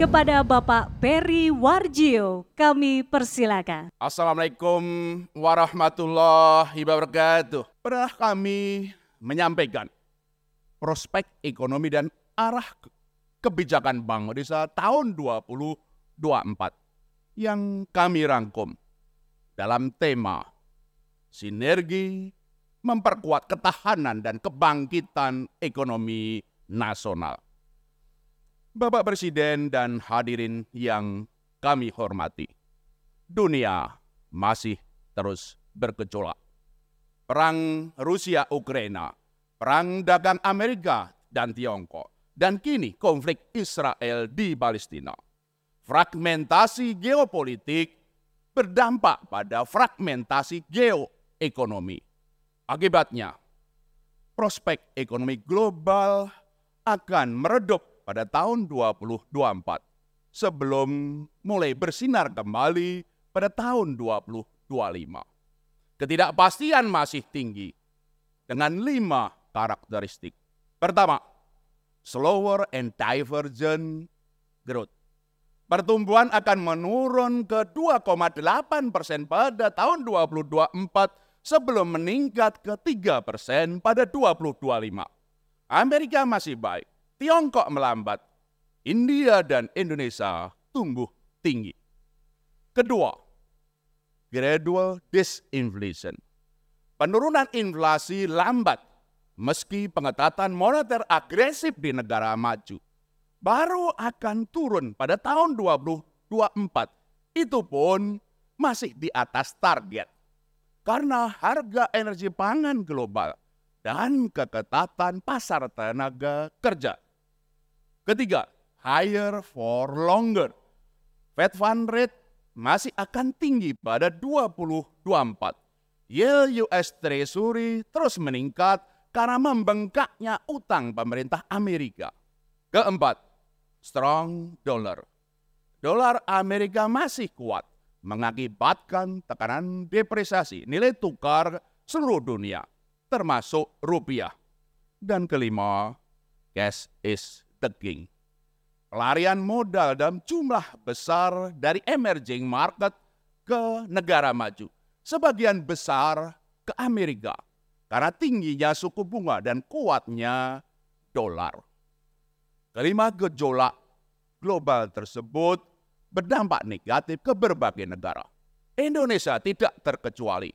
kepada Bapak Peri Warjio. Kami persilakan. Assalamualaikum warahmatullahi wabarakatuh. Pernah kami menyampaikan prospek ekonomi dan arah kebijakan Bank Indonesia tahun 2024 yang kami rangkum dalam tema sinergi memperkuat ketahanan dan kebangkitan ekonomi nasional. Bapak Presiden dan hadirin yang kami hormati, dunia masih terus bergejolak. Perang Rusia-Ukraina, perang dagang Amerika dan Tiongkok, dan kini konflik Israel di Palestina. Fragmentasi geopolitik berdampak pada fragmentasi geoekonomi. Akibatnya, prospek ekonomi global akan meredup pada tahun 2024 sebelum mulai bersinar kembali pada tahun 2025. Ketidakpastian masih tinggi dengan lima karakteristik. Pertama, slower and divergent growth. Pertumbuhan akan menurun ke 2,8 persen pada tahun 2024 sebelum meningkat ke 3 persen pada 2025. Amerika masih baik, Tiongkok melambat, India dan Indonesia tumbuh tinggi. Kedua, gradual disinflation. Penurunan inflasi lambat meski pengetatan moneter agresif di negara maju baru akan turun pada tahun 2024. Itu pun masih di atas target. Karena harga energi pangan global dan keketatan pasar tenaga kerja Ketiga, higher for longer. Fed fund rate masih akan tinggi pada 2024. Yield US Treasury terus meningkat karena membengkaknya utang pemerintah Amerika. Keempat, strong dollar. Dolar Amerika masih kuat mengakibatkan tekanan depresiasi nilai tukar seluruh dunia, termasuk rupiah. Dan kelima, cash is daging. Pelarian modal dalam jumlah besar dari emerging market ke negara maju. Sebagian besar ke Amerika karena tingginya suku bunga dan kuatnya dolar. Kelima gejolak global tersebut berdampak negatif ke berbagai negara. Indonesia tidak terkecuali.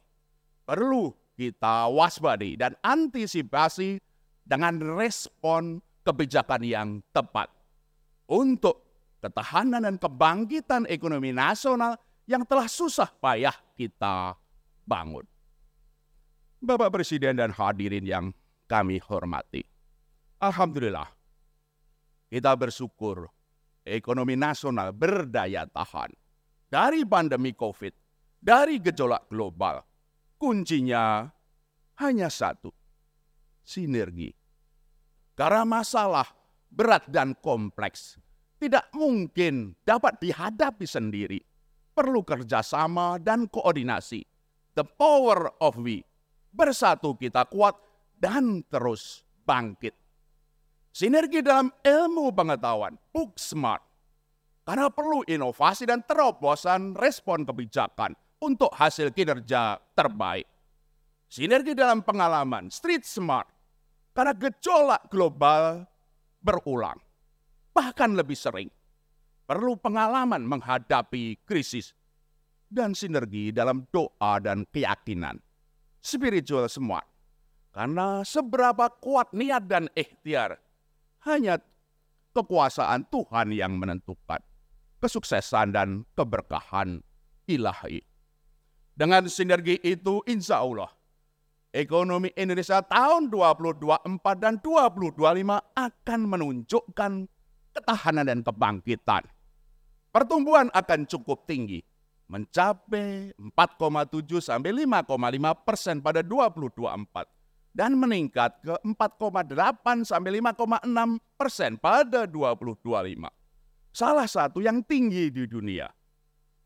Perlu kita waspadai dan antisipasi dengan respon kebijakan yang tepat untuk ketahanan dan kebangkitan ekonomi nasional yang telah susah payah kita bangun. Bapak Presiden dan hadirin yang kami hormati. Alhamdulillah, kita bersyukur ekonomi nasional berdaya tahan dari pandemi COVID, dari gejolak global. Kuncinya hanya satu, sinergi karena masalah berat dan kompleks tidak mungkin dapat dihadapi sendiri. Perlu kerjasama dan koordinasi. The power of we. Bersatu kita kuat dan terus bangkit. Sinergi dalam ilmu pengetahuan, book smart. Karena perlu inovasi dan terobosan respon kebijakan untuk hasil kinerja terbaik. Sinergi dalam pengalaman, street smart karena gejolak global berulang. Bahkan lebih sering. Perlu pengalaman menghadapi krisis. Dan sinergi dalam doa dan keyakinan. Spiritual semua. Karena seberapa kuat niat dan ikhtiar. Hanya kekuasaan Tuhan yang menentukan. Kesuksesan dan keberkahan ilahi. Dengan sinergi itu insya Allah ekonomi Indonesia tahun 2024 dan 2025 akan menunjukkan ketahanan dan kebangkitan. Pertumbuhan akan cukup tinggi, mencapai 4,7 sampai 5,5 persen pada 2024 dan meningkat ke 4,8 sampai 5,6 persen pada 2025. Salah satu yang tinggi di dunia.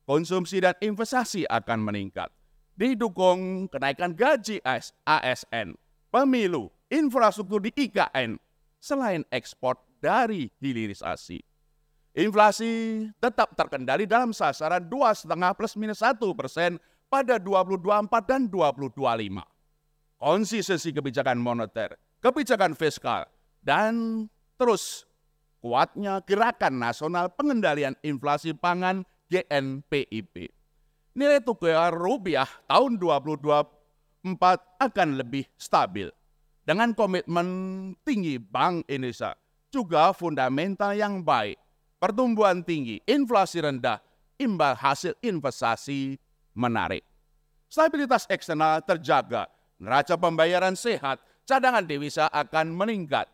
Konsumsi dan investasi akan meningkat didukung kenaikan gaji ASN, pemilu, infrastruktur di IKN, selain ekspor dari hilirisasi. Inflasi tetap terkendali dalam sasaran 2,5 plus minus 1 persen pada 2024 dan 2025. Konsistensi kebijakan moneter, kebijakan fiskal, dan terus kuatnya gerakan nasional pengendalian inflasi pangan GNPIP. Nilai tukar rupiah tahun 2024 akan lebih stabil dengan komitmen tinggi Bank Indonesia, juga fundamental yang baik pertumbuhan tinggi, inflasi rendah, imbal hasil investasi menarik. Stabilitas eksternal terjaga, neraca pembayaran sehat, cadangan devisa akan meningkat.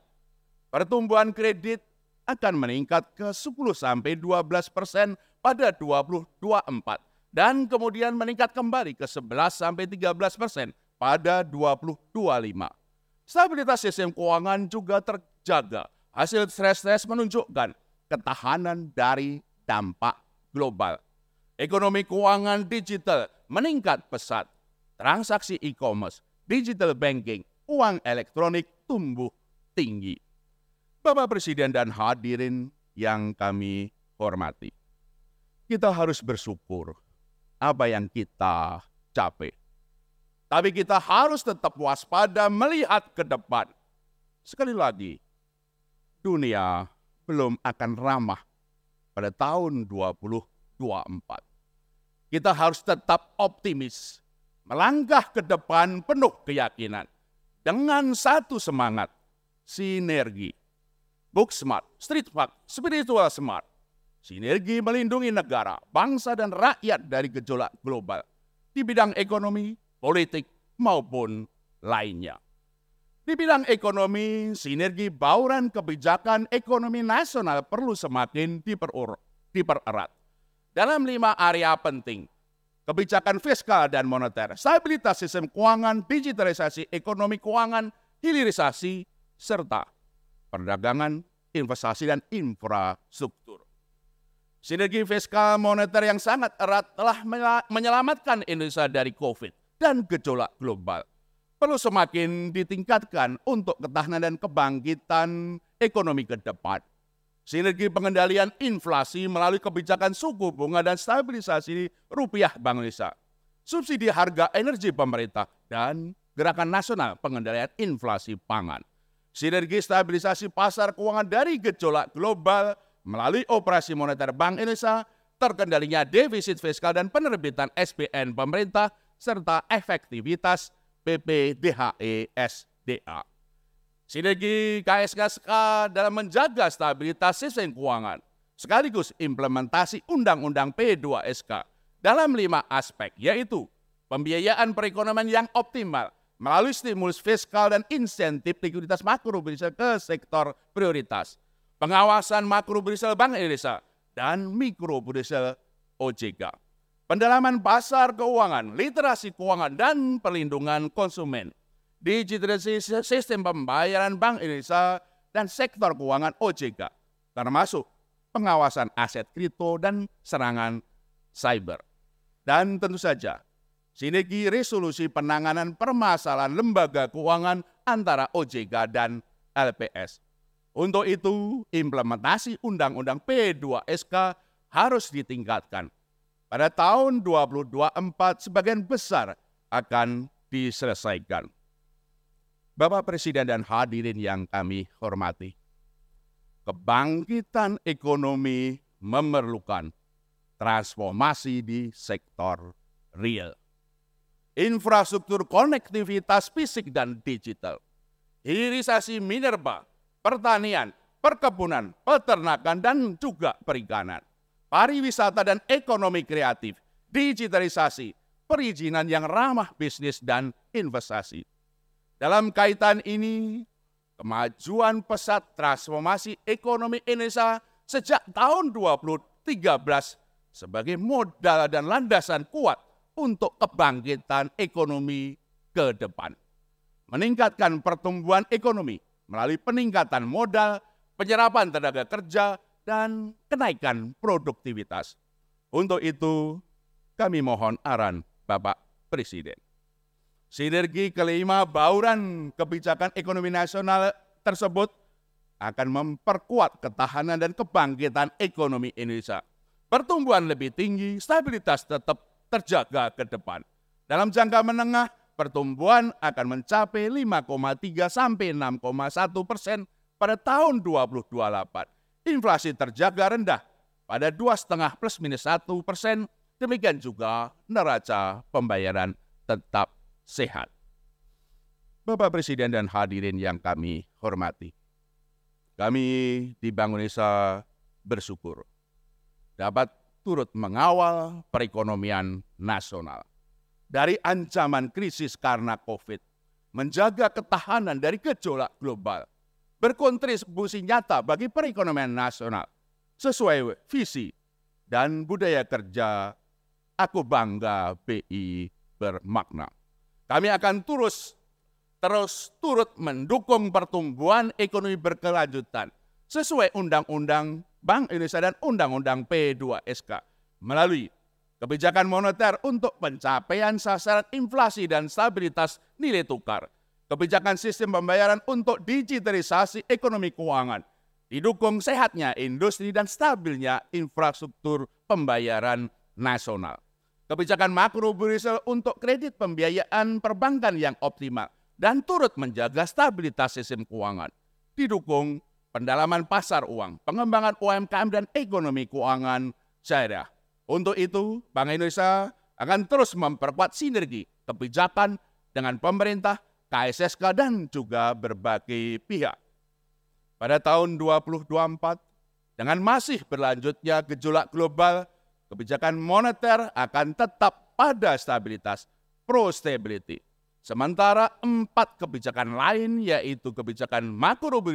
Pertumbuhan kredit akan meningkat ke 10 sampai 12 persen pada 2024 dan kemudian meningkat kembali ke 11 sampai 13 persen pada 2025. Stabilitas sistem keuangan juga terjaga. Hasil stres-stres menunjukkan ketahanan dari dampak global. Ekonomi keuangan digital meningkat pesat. Transaksi e-commerce, digital banking, uang elektronik tumbuh tinggi. Bapak Presiden dan hadirin yang kami hormati. Kita harus bersyukur apa yang kita capai. Tapi kita harus tetap waspada melihat ke depan. Sekali lagi, dunia belum akan ramah pada tahun 2024. Kita harus tetap optimis, melangkah ke depan penuh keyakinan dengan satu semangat, sinergi. Book smart, street smart, spiritual smart. Sinergi melindungi negara, bangsa, dan rakyat dari gejolak global di bidang ekonomi, politik, maupun lainnya. Di bidang ekonomi, sinergi bauran kebijakan ekonomi nasional perlu semakin diperur, dipererat. Dalam lima area penting, kebijakan fiskal dan moneter, stabilitas sistem keuangan, digitalisasi ekonomi keuangan, hilirisasi, serta perdagangan, investasi, dan infrastruktur. Sinergi fiskal moneter yang sangat erat telah menyelamatkan Indonesia dari COVID dan gejolak global perlu semakin ditingkatkan untuk ketahanan dan kebangkitan ekonomi ke depan. Sinergi pengendalian inflasi melalui kebijakan suku bunga dan stabilisasi rupiah Bank Indonesia. Subsidi harga energi pemerintah dan gerakan nasional pengendalian inflasi pangan. Sinergi stabilisasi pasar keuangan dari gejolak global melalui operasi moneter Bank Indonesia, terkendalinya defisit fiskal dan penerbitan SPN pemerintah, serta efektivitas PPDHESDA. Sinergi KSKSK dalam menjaga stabilitas sistem keuangan sekaligus implementasi Undang-Undang P2SK dalam lima aspek yaitu pembiayaan perekonomian yang optimal melalui stimulus fiskal dan insentif likuiditas makro ke sektor prioritas, pengawasan makro makrobudensial Bank Indonesia, dan mikro mikrobudensial OJK pendalaman pasar keuangan, literasi keuangan, dan perlindungan konsumen, digitalisasi sistem pembayaran Bank Indonesia dan sektor keuangan OJK, termasuk pengawasan aset kripto dan serangan cyber. Dan tentu saja, sinergi resolusi penanganan permasalahan lembaga keuangan antara OJK dan LPS. Untuk itu, implementasi Undang-Undang P2SK harus ditingkatkan pada tahun 2024 sebagian besar akan diselesaikan. Bapak Presiden dan hadirin yang kami hormati, kebangkitan ekonomi memerlukan transformasi di sektor real. Infrastruktur konektivitas fisik dan digital, hilirisasi minerba, pertanian, perkebunan, peternakan, dan juga perikanan pariwisata dan ekonomi kreatif, digitalisasi, perizinan yang ramah bisnis dan investasi. Dalam kaitan ini, kemajuan pesat transformasi ekonomi Indonesia sejak tahun 2013 sebagai modal dan landasan kuat untuk kebangkitan ekonomi ke depan. Meningkatkan pertumbuhan ekonomi melalui peningkatan modal, penyerapan tenaga kerja, dan kenaikan produktivitas. Untuk itu, kami mohon aran Bapak Presiden. Sinergi kelima bauran kebijakan ekonomi nasional tersebut akan memperkuat ketahanan dan kebangkitan ekonomi Indonesia. Pertumbuhan lebih tinggi, stabilitas tetap terjaga ke depan. Dalam jangka menengah, pertumbuhan akan mencapai 5,3 sampai 6,1 persen pada tahun 2028. Inflasi terjaga rendah pada 2,5 plus minus 1 persen. Demikian juga neraca pembayaran tetap sehat. Bapak Presiden dan hadirin yang kami hormati. Kami di Bank Indonesia bersyukur dapat turut mengawal perekonomian nasional dari ancaman krisis karena COVID, menjaga ketahanan dari gejolak global, berkontribusi nyata bagi perekonomian nasional. Sesuai visi dan budaya kerja aku bangga BI bermakna. Kami akan terus terus turut mendukung pertumbuhan ekonomi berkelanjutan sesuai Undang-Undang Bank Indonesia dan Undang-Undang P2SK melalui kebijakan moneter untuk pencapaian sasaran inflasi dan stabilitas nilai tukar, kebijakan sistem pembayaran untuk digitalisasi ekonomi keuangan, didukung sehatnya industri dan stabilnya infrastruktur pembayaran nasional. Kebijakan makro Brussel untuk kredit pembiayaan perbankan yang optimal dan turut menjaga stabilitas sistem keuangan. Didukung pendalaman pasar uang, pengembangan UMKM dan ekonomi keuangan syariah untuk itu, Bank Indonesia akan terus memperkuat sinergi kebijakan dengan pemerintah, KSSK, dan juga berbagai pihak. Pada tahun 2024, dengan masih berlanjutnya gejolak global, kebijakan moneter akan tetap pada stabilitas pro-stability. Sementara empat kebijakan lain yaitu kebijakan makro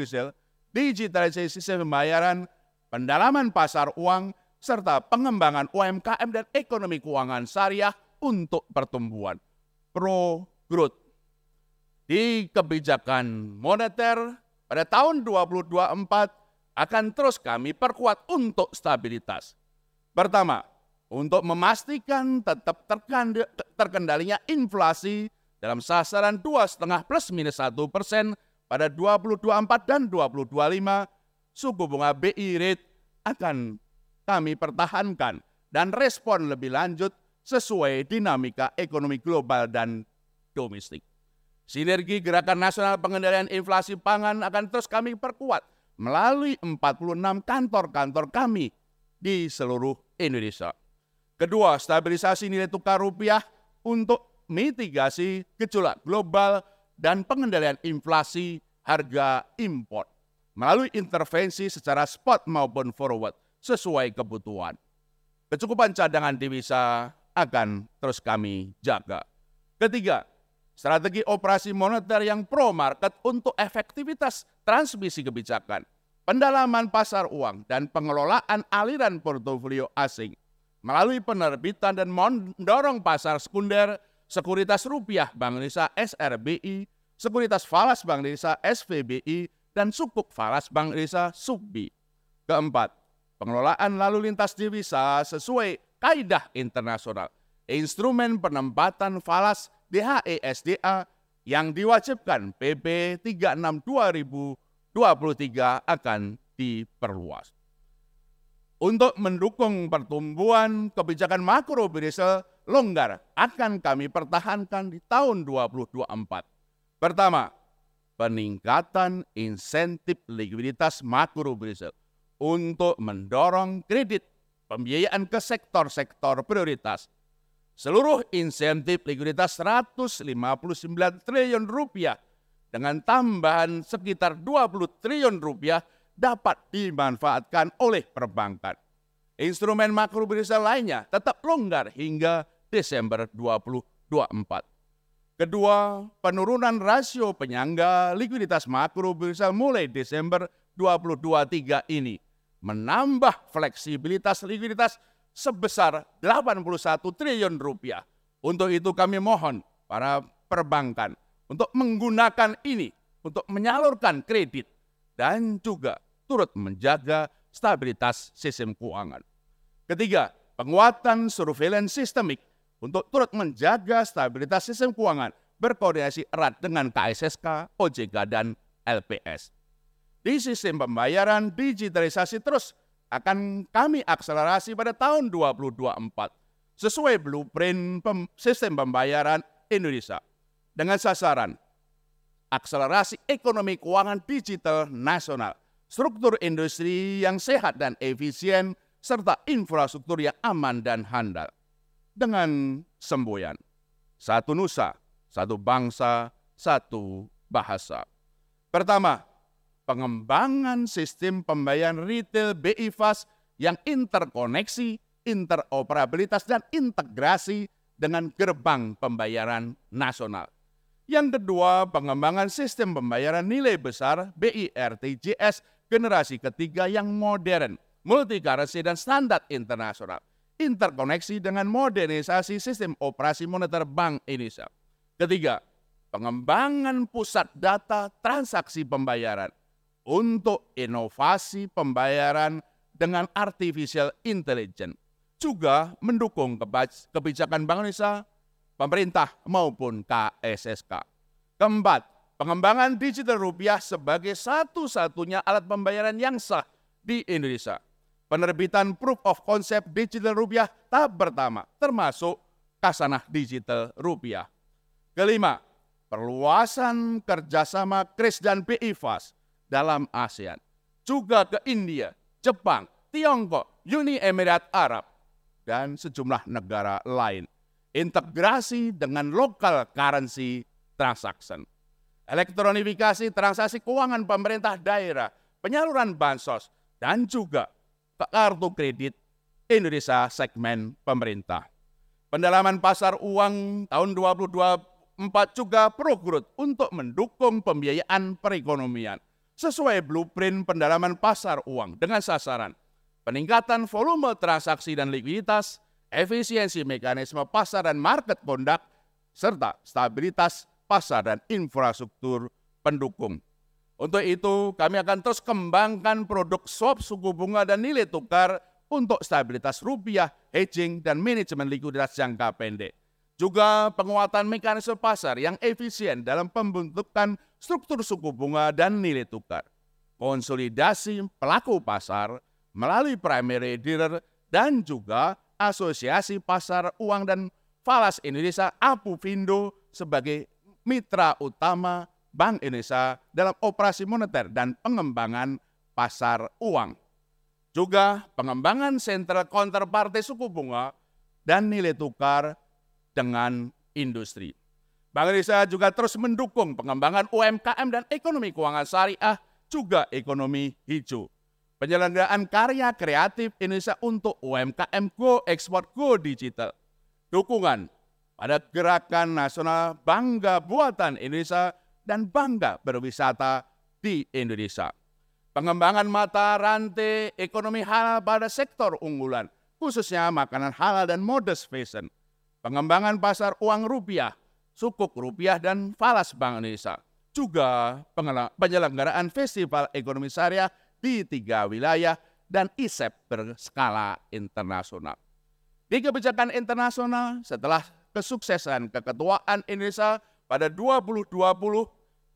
digitalisasi sistem pembayaran, pendalaman pasar uang, serta pengembangan UMKM dan ekonomi keuangan syariah untuk pertumbuhan pro growth. Di kebijakan moneter pada tahun 2024 akan terus kami perkuat untuk stabilitas. Pertama, untuk memastikan tetap terkendalinya inflasi dalam sasaran 2,5 plus minus 1 persen pada 2024 dan 2025, suku bunga BI rate akan kami pertahankan dan respon lebih lanjut sesuai dinamika ekonomi global dan domestik. Sinergi Gerakan Nasional Pengendalian Inflasi Pangan akan terus kami perkuat melalui 46 kantor-kantor kami di seluruh Indonesia. Kedua, stabilisasi nilai tukar rupiah untuk mitigasi gejolak global dan pengendalian inflasi harga impor melalui intervensi secara spot maupun forward sesuai kebutuhan. Kecukupan cadangan devisa akan terus kami jaga. Ketiga, strategi operasi moneter yang pro market untuk efektivitas transmisi kebijakan, pendalaman pasar uang, dan pengelolaan aliran portofolio asing melalui penerbitan dan mendorong pasar sekunder sekuritas rupiah Bank Indonesia SRBI, sekuritas falas Bank Indonesia SVBI, dan sukuk falas Bank Indonesia SUBBI. Keempat, pengelolaan lalu lintas devisa sesuai kaidah internasional. Instrumen penempatan falas DHESDA yang diwajibkan PP 36 2023 akan diperluas. Untuk mendukung pertumbuhan kebijakan makro Brussel longgar akan kami pertahankan di tahun 2024. Pertama, peningkatan insentif likuiditas makro Brussel untuk mendorong kredit pembiayaan ke sektor-sektor prioritas. Seluruh insentif likuiditas 159 triliun rupiah dengan tambahan sekitar 20 triliun rupiah dapat dimanfaatkan oleh perbankan. Instrumen makro berisal lainnya tetap longgar hingga Desember 2024. Kedua, penurunan rasio penyangga likuiditas makro berisal mulai Desember 2023 ini menambah fleksibilitas likuiditas sebesar 81 triliun rupiah. Untuk itu kami mohon para perbankan untuk menggunakan ini untuk menyalurkan kredit dan juga turut menjaga stabilitas sistem keuangan. Ketiga, penguatan surveillance sistemik untuk turut menjaga stabilitas sistem keuangan berkoordinasi erat dengan KSSK, OJK, dan LPS. Di sistem pembayaran digitalisasi terus akan kami akselerasi pada tahun 2024 sesuai blueprint pem sistem pembayaran Indonesia dengan sasaran akselerasi ekonomi keuangan digital nasional, struktur industri yang sehat dan efisien, serta infrastruktur yang aman dan handal. Dengan semboyan, satu nusa, satu bangsa, satu bahasa. Pertama, pengembangan sistem pembayaran retail BI Fast yang interkoneksi, interoperabilitas, dan integrasi dengan gerbang pembayaran nasional. Yang kedua, pengembangan sistem pembayaran nilai besar BIRTJS generasi ketiga yang modern, multi currency dan standar internasional. Interkoneksi dengan modernisasi sistem operasi moneter Bank Indonesia. Ketiga, pengembangan pusat data transaksi pembayaran untuk inovasi pembayaran dengan artificial intelligence juga mendukung kebijakan Bank Indonesia, pemerintah maupun KSSK. Keempat, pengembangan digital rupiah sebagai satu-satunya alat pembayaran yang sah di Indonesia. Penerbitan proof of concept digital rupiah tahap pertama termasuk kasanah digital rupiah. Kelima, perluasan kerjasama KRIS dan BIFAS dalam ASEAN, juga ke India, Jepang, Tiongkok, Uni Emirat Arab, dan sejumlah negara lain. Integrasi dengan local currency transaction. Elektronifikasi transaksi keuangan pemerintah daerah, penyaluran bansos, dan juga kartu kredit Indonesia segmen pemerintah. Pendalaman pasar uang tahun 2022 Empat juga progrut untuk mendukung pembiayaan perekonomian sesuai blueprint pendalaman pasar uang dengan sasaran peningkatan volume transaksi dan likuiditas, efisiensi mekanisme pasar dan market conduct, serta stabilitas pasar dan infrastruktur pendukung. Untuk itu, kami akan terus kembangkan produk swap suku bunga dan nilai tukar untuk stabilitas rupiah, hedging, dan manajemen likuiditas jangka pendek juga penguatan mekanisme pasar yang efisien dalam pembentukan struktur suku bunga dan nilai tukar, konsolidasi pelaku pasar melalui primary dealer dan juga asosiasi pasar uang dan falas Indonesia Apufindo sebagai mitra utama Bank Indonesia dalam operasi moneter dan pengembangan pasar uang. Juga pengembangan sentral counterparty suku bunga dan nilai tukar dengan industri. Bank Indonesia juga terus mendukung pengembangan UMKM dan ekonomi keuangan syariah, juga ekonomi hijau. Penyelenggaraan karya kreatif Indonesia untuk UMKM Go Export Go Digital. Dukungan pada gerakan nasional Bangga Buatan Indonesia dan Bangga Berwisata di Indonesia. Pengembangan mata rantai ekonomi halal pada sektor unggulan, khususnya makanan halal dan modest fashion pengembangan pasar uang rupiah, sukuk rupiah dan falas Bank Indonesia. Juga penyelenggaraan festival ekonomi syariah di tiga wilayah dan ISEP berskala internasional. Di kebijakan internasional, setelah kesuksesan keketuaan Indonesia pada 2020,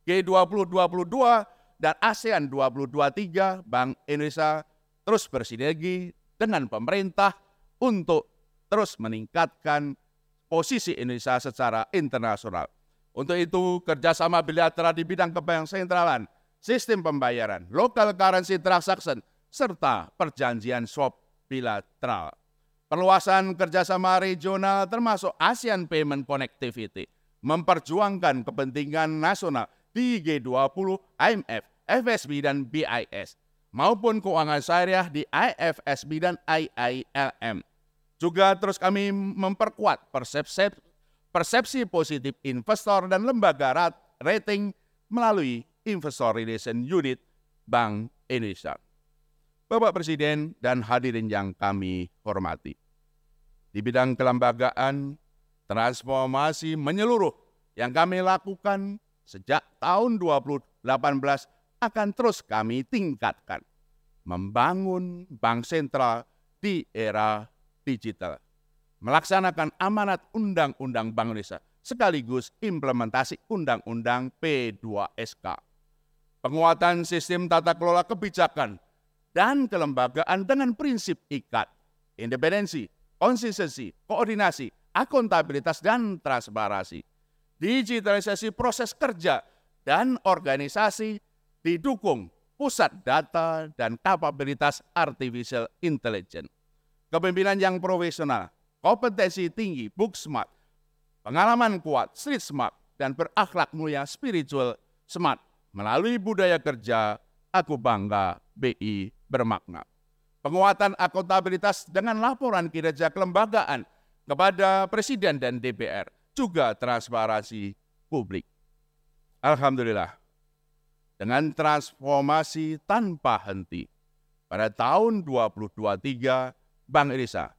G20 22 dan ASEAN 2023, Bank Indonesia terus bersinergi dengan pemerintah untuk terus meningkatkan posisi Indonesia secara internasional. Untuk itu, kerjasama bilateral di bidang kebanyakan sentralan, sistem pembayaran, local currency transaction, serta perjanjian swap bilateral. Perluasan kerjasama regional termasuk ASEAN Payment Connectivity, memperjuangkan kepentingan nasional di G20, IMF, FSB, dan BIS, maupun keuangan syariah di IFSB dan IILM juga terus kami memperkuat persepsi, persepsi positif investor dan lembaga rating melalui Investor Relation Unit Bank Indonesia. Bapak Presiden dan hadirin yang kami hormati. Di bidang kelembagaan, transformasi menyeluruh yang kami lakukan sejak tahun 2018 akan terus kami tingkatkan. Membangun bank sentral di era digital, melaksanakan amanat Undang-Undang Bank Indonesia sekaligus implementasi Undang-Undang P2SK. penguatan sistem tata kelola kebijakan dan kelembagaan dengan prinsip ikat, independensi, konsistensi, koordinasi, akuntabilitas, dan transparansi. Digitalisasi proses kerja dan organisasi didukung pusat data dan kapabilitas artificial intelligence. Kepemimpinan yang profesional, kompetensi tinggi, book smart, pengalaman kuat, street smart, dan berakhlak mulia spiritual smart Melalui budaya kerja, aku bangga BI bermakna. Penguatan akuntabilitas dengan laporan kinerja kelembagaan kepada Presiden dan DPR, juga transparansi publik. Alhamdulillah, dengan transformasi tanpa henti, pada tahun 2023, Bank Indonesia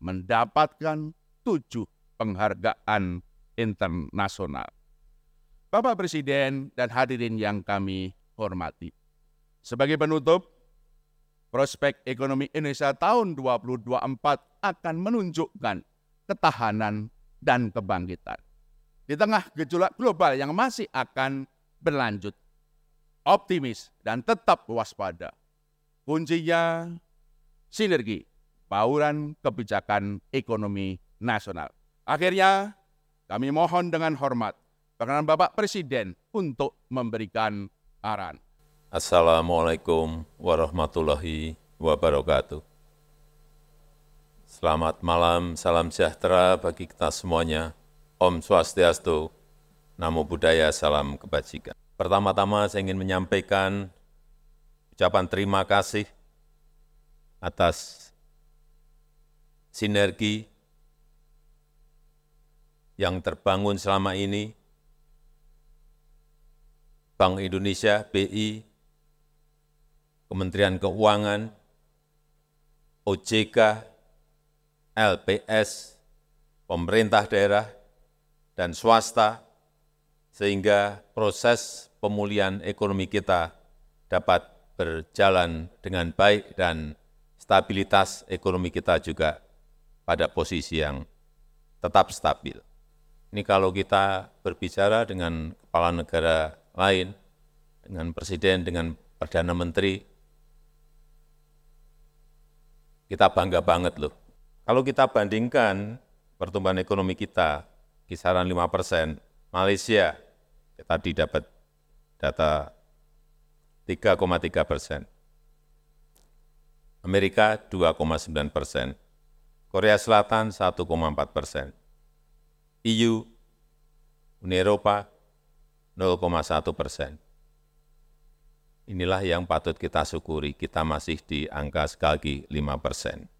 mendapatkan tujuh penghargaan internasional. Bapak Presiden dan hadirin yang kami hormati. Sebagai penutup, prospek ekonomi Indonesia tahun 2024 akan menunjukkan ketahanan dan kebangkitan. Di tengah gejolak global yang masih akan berlanjut, optimis dan tetap waspada. Kuncinya sinergi, bauran kebijakan ekonomi nasional. Akhirnya, kami mohon dengan hormat Perkenan Bapak Presiden untuk memberikan arahan. Assalamualaikum warahmatullahi wabarakatuh. Selamat malam, salam sejahtera bagi kita semuanya. Om Swastiastu, Namo Buddhaya, salam kebajikan. Pertama-tama saya ingin menyampaikan ucapan terima kasih atas sinergi yang terbangun selama ini. Bank Indonesia, BI, Kementerian Keuangan, OJK, LPS, pemerintah daerah, dan swasta, sehingga proses pemulihan ekonomi kita dapat berjalan dengan baik dan stabilitas ekonomi kita juga pada posisi yang tetap stabil. Ini kalau kita berbicara dengan kepala negara lain, dengan presiden, dengan perdana menteri, kita bangga banget loh. Kalau kita bandingkan pertumbuhan ekonomi kita, kisaran 5 persen, Malaysia, tadi dapat data 3,3 persen. Amerika 2,9 persen, Korea Selatan 1,4 persen, EU, Uni Eropa 0,1 persen. Inilah yang patut kita syukuri, kita masih di angka sekali 5 persen.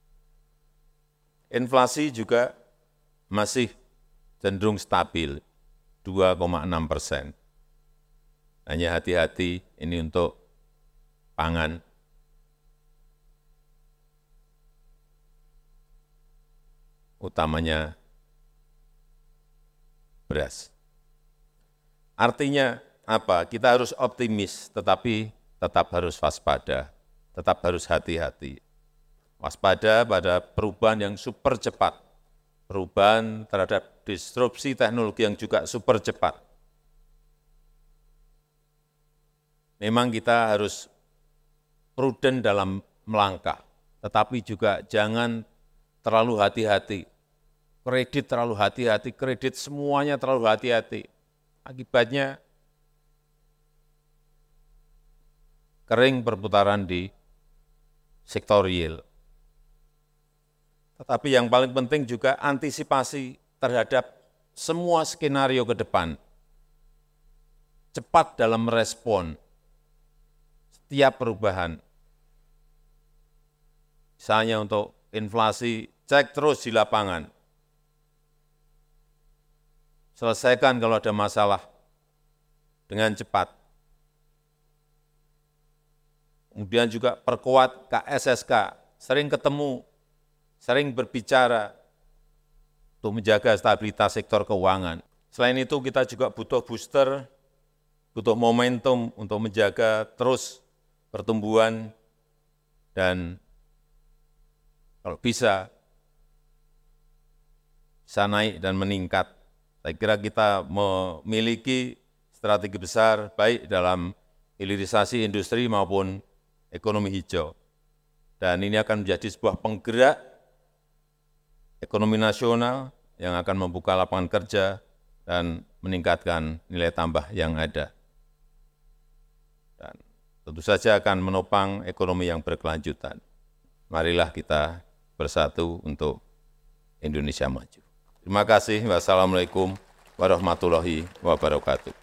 Inflasi juga masih cenderung stabil, 2,6 persen. Hanya hati-hati ini untuk pangan. Utamanya beras. Artinya apa? Kita harus optimis, tetapi tetap harus waspada, tetap harus hati-hati. Waspada pada perubahan yang super cepat, perubahan terhadap disrupsi teknologi yang juga super cepat. Memang kita harus prudent dalam melangkah, tetapi juga jangan terlalu hati-hati. Kredit terlalu hati-hati, kredit semuanya terlalu hati-hati Akibatnya kering perputaran di sektor real. Tetapi yang paling penting juga antisipasi terhadap semua skenario ke depan. Cepat dalam merespon setiap perubahan. Misalnya untuk inflasi, cek terus di lapangan selesaikan kalau ada masalah dengan cepat. Kemudian juga perkuat KSSK, sering ketemu, sering berbicara untuk menjaga stabilitas sektor keuangan. Selain itu kita juga butuh booster, butuh momentum untuk menjaga terus pertumbuhan dan kalau bisa bisa naik dan meningkat saya kira kita memiliki strategi besar baik dalam hilirisasi industri maupun ekonomi hijau. Dan ini akan menjadi sebuah penggerak ekonomi nasional yang akan membuka lapangan kerja dan meningkatkan nilai tambah yang ada. Dan tentu saja akan menopang ekonomi yang berkelanjutan. Marilah kita bersatu untuk Indonesia maju. Terima kasih. Wassalamualaikum warahmatullahi wabarakatuh.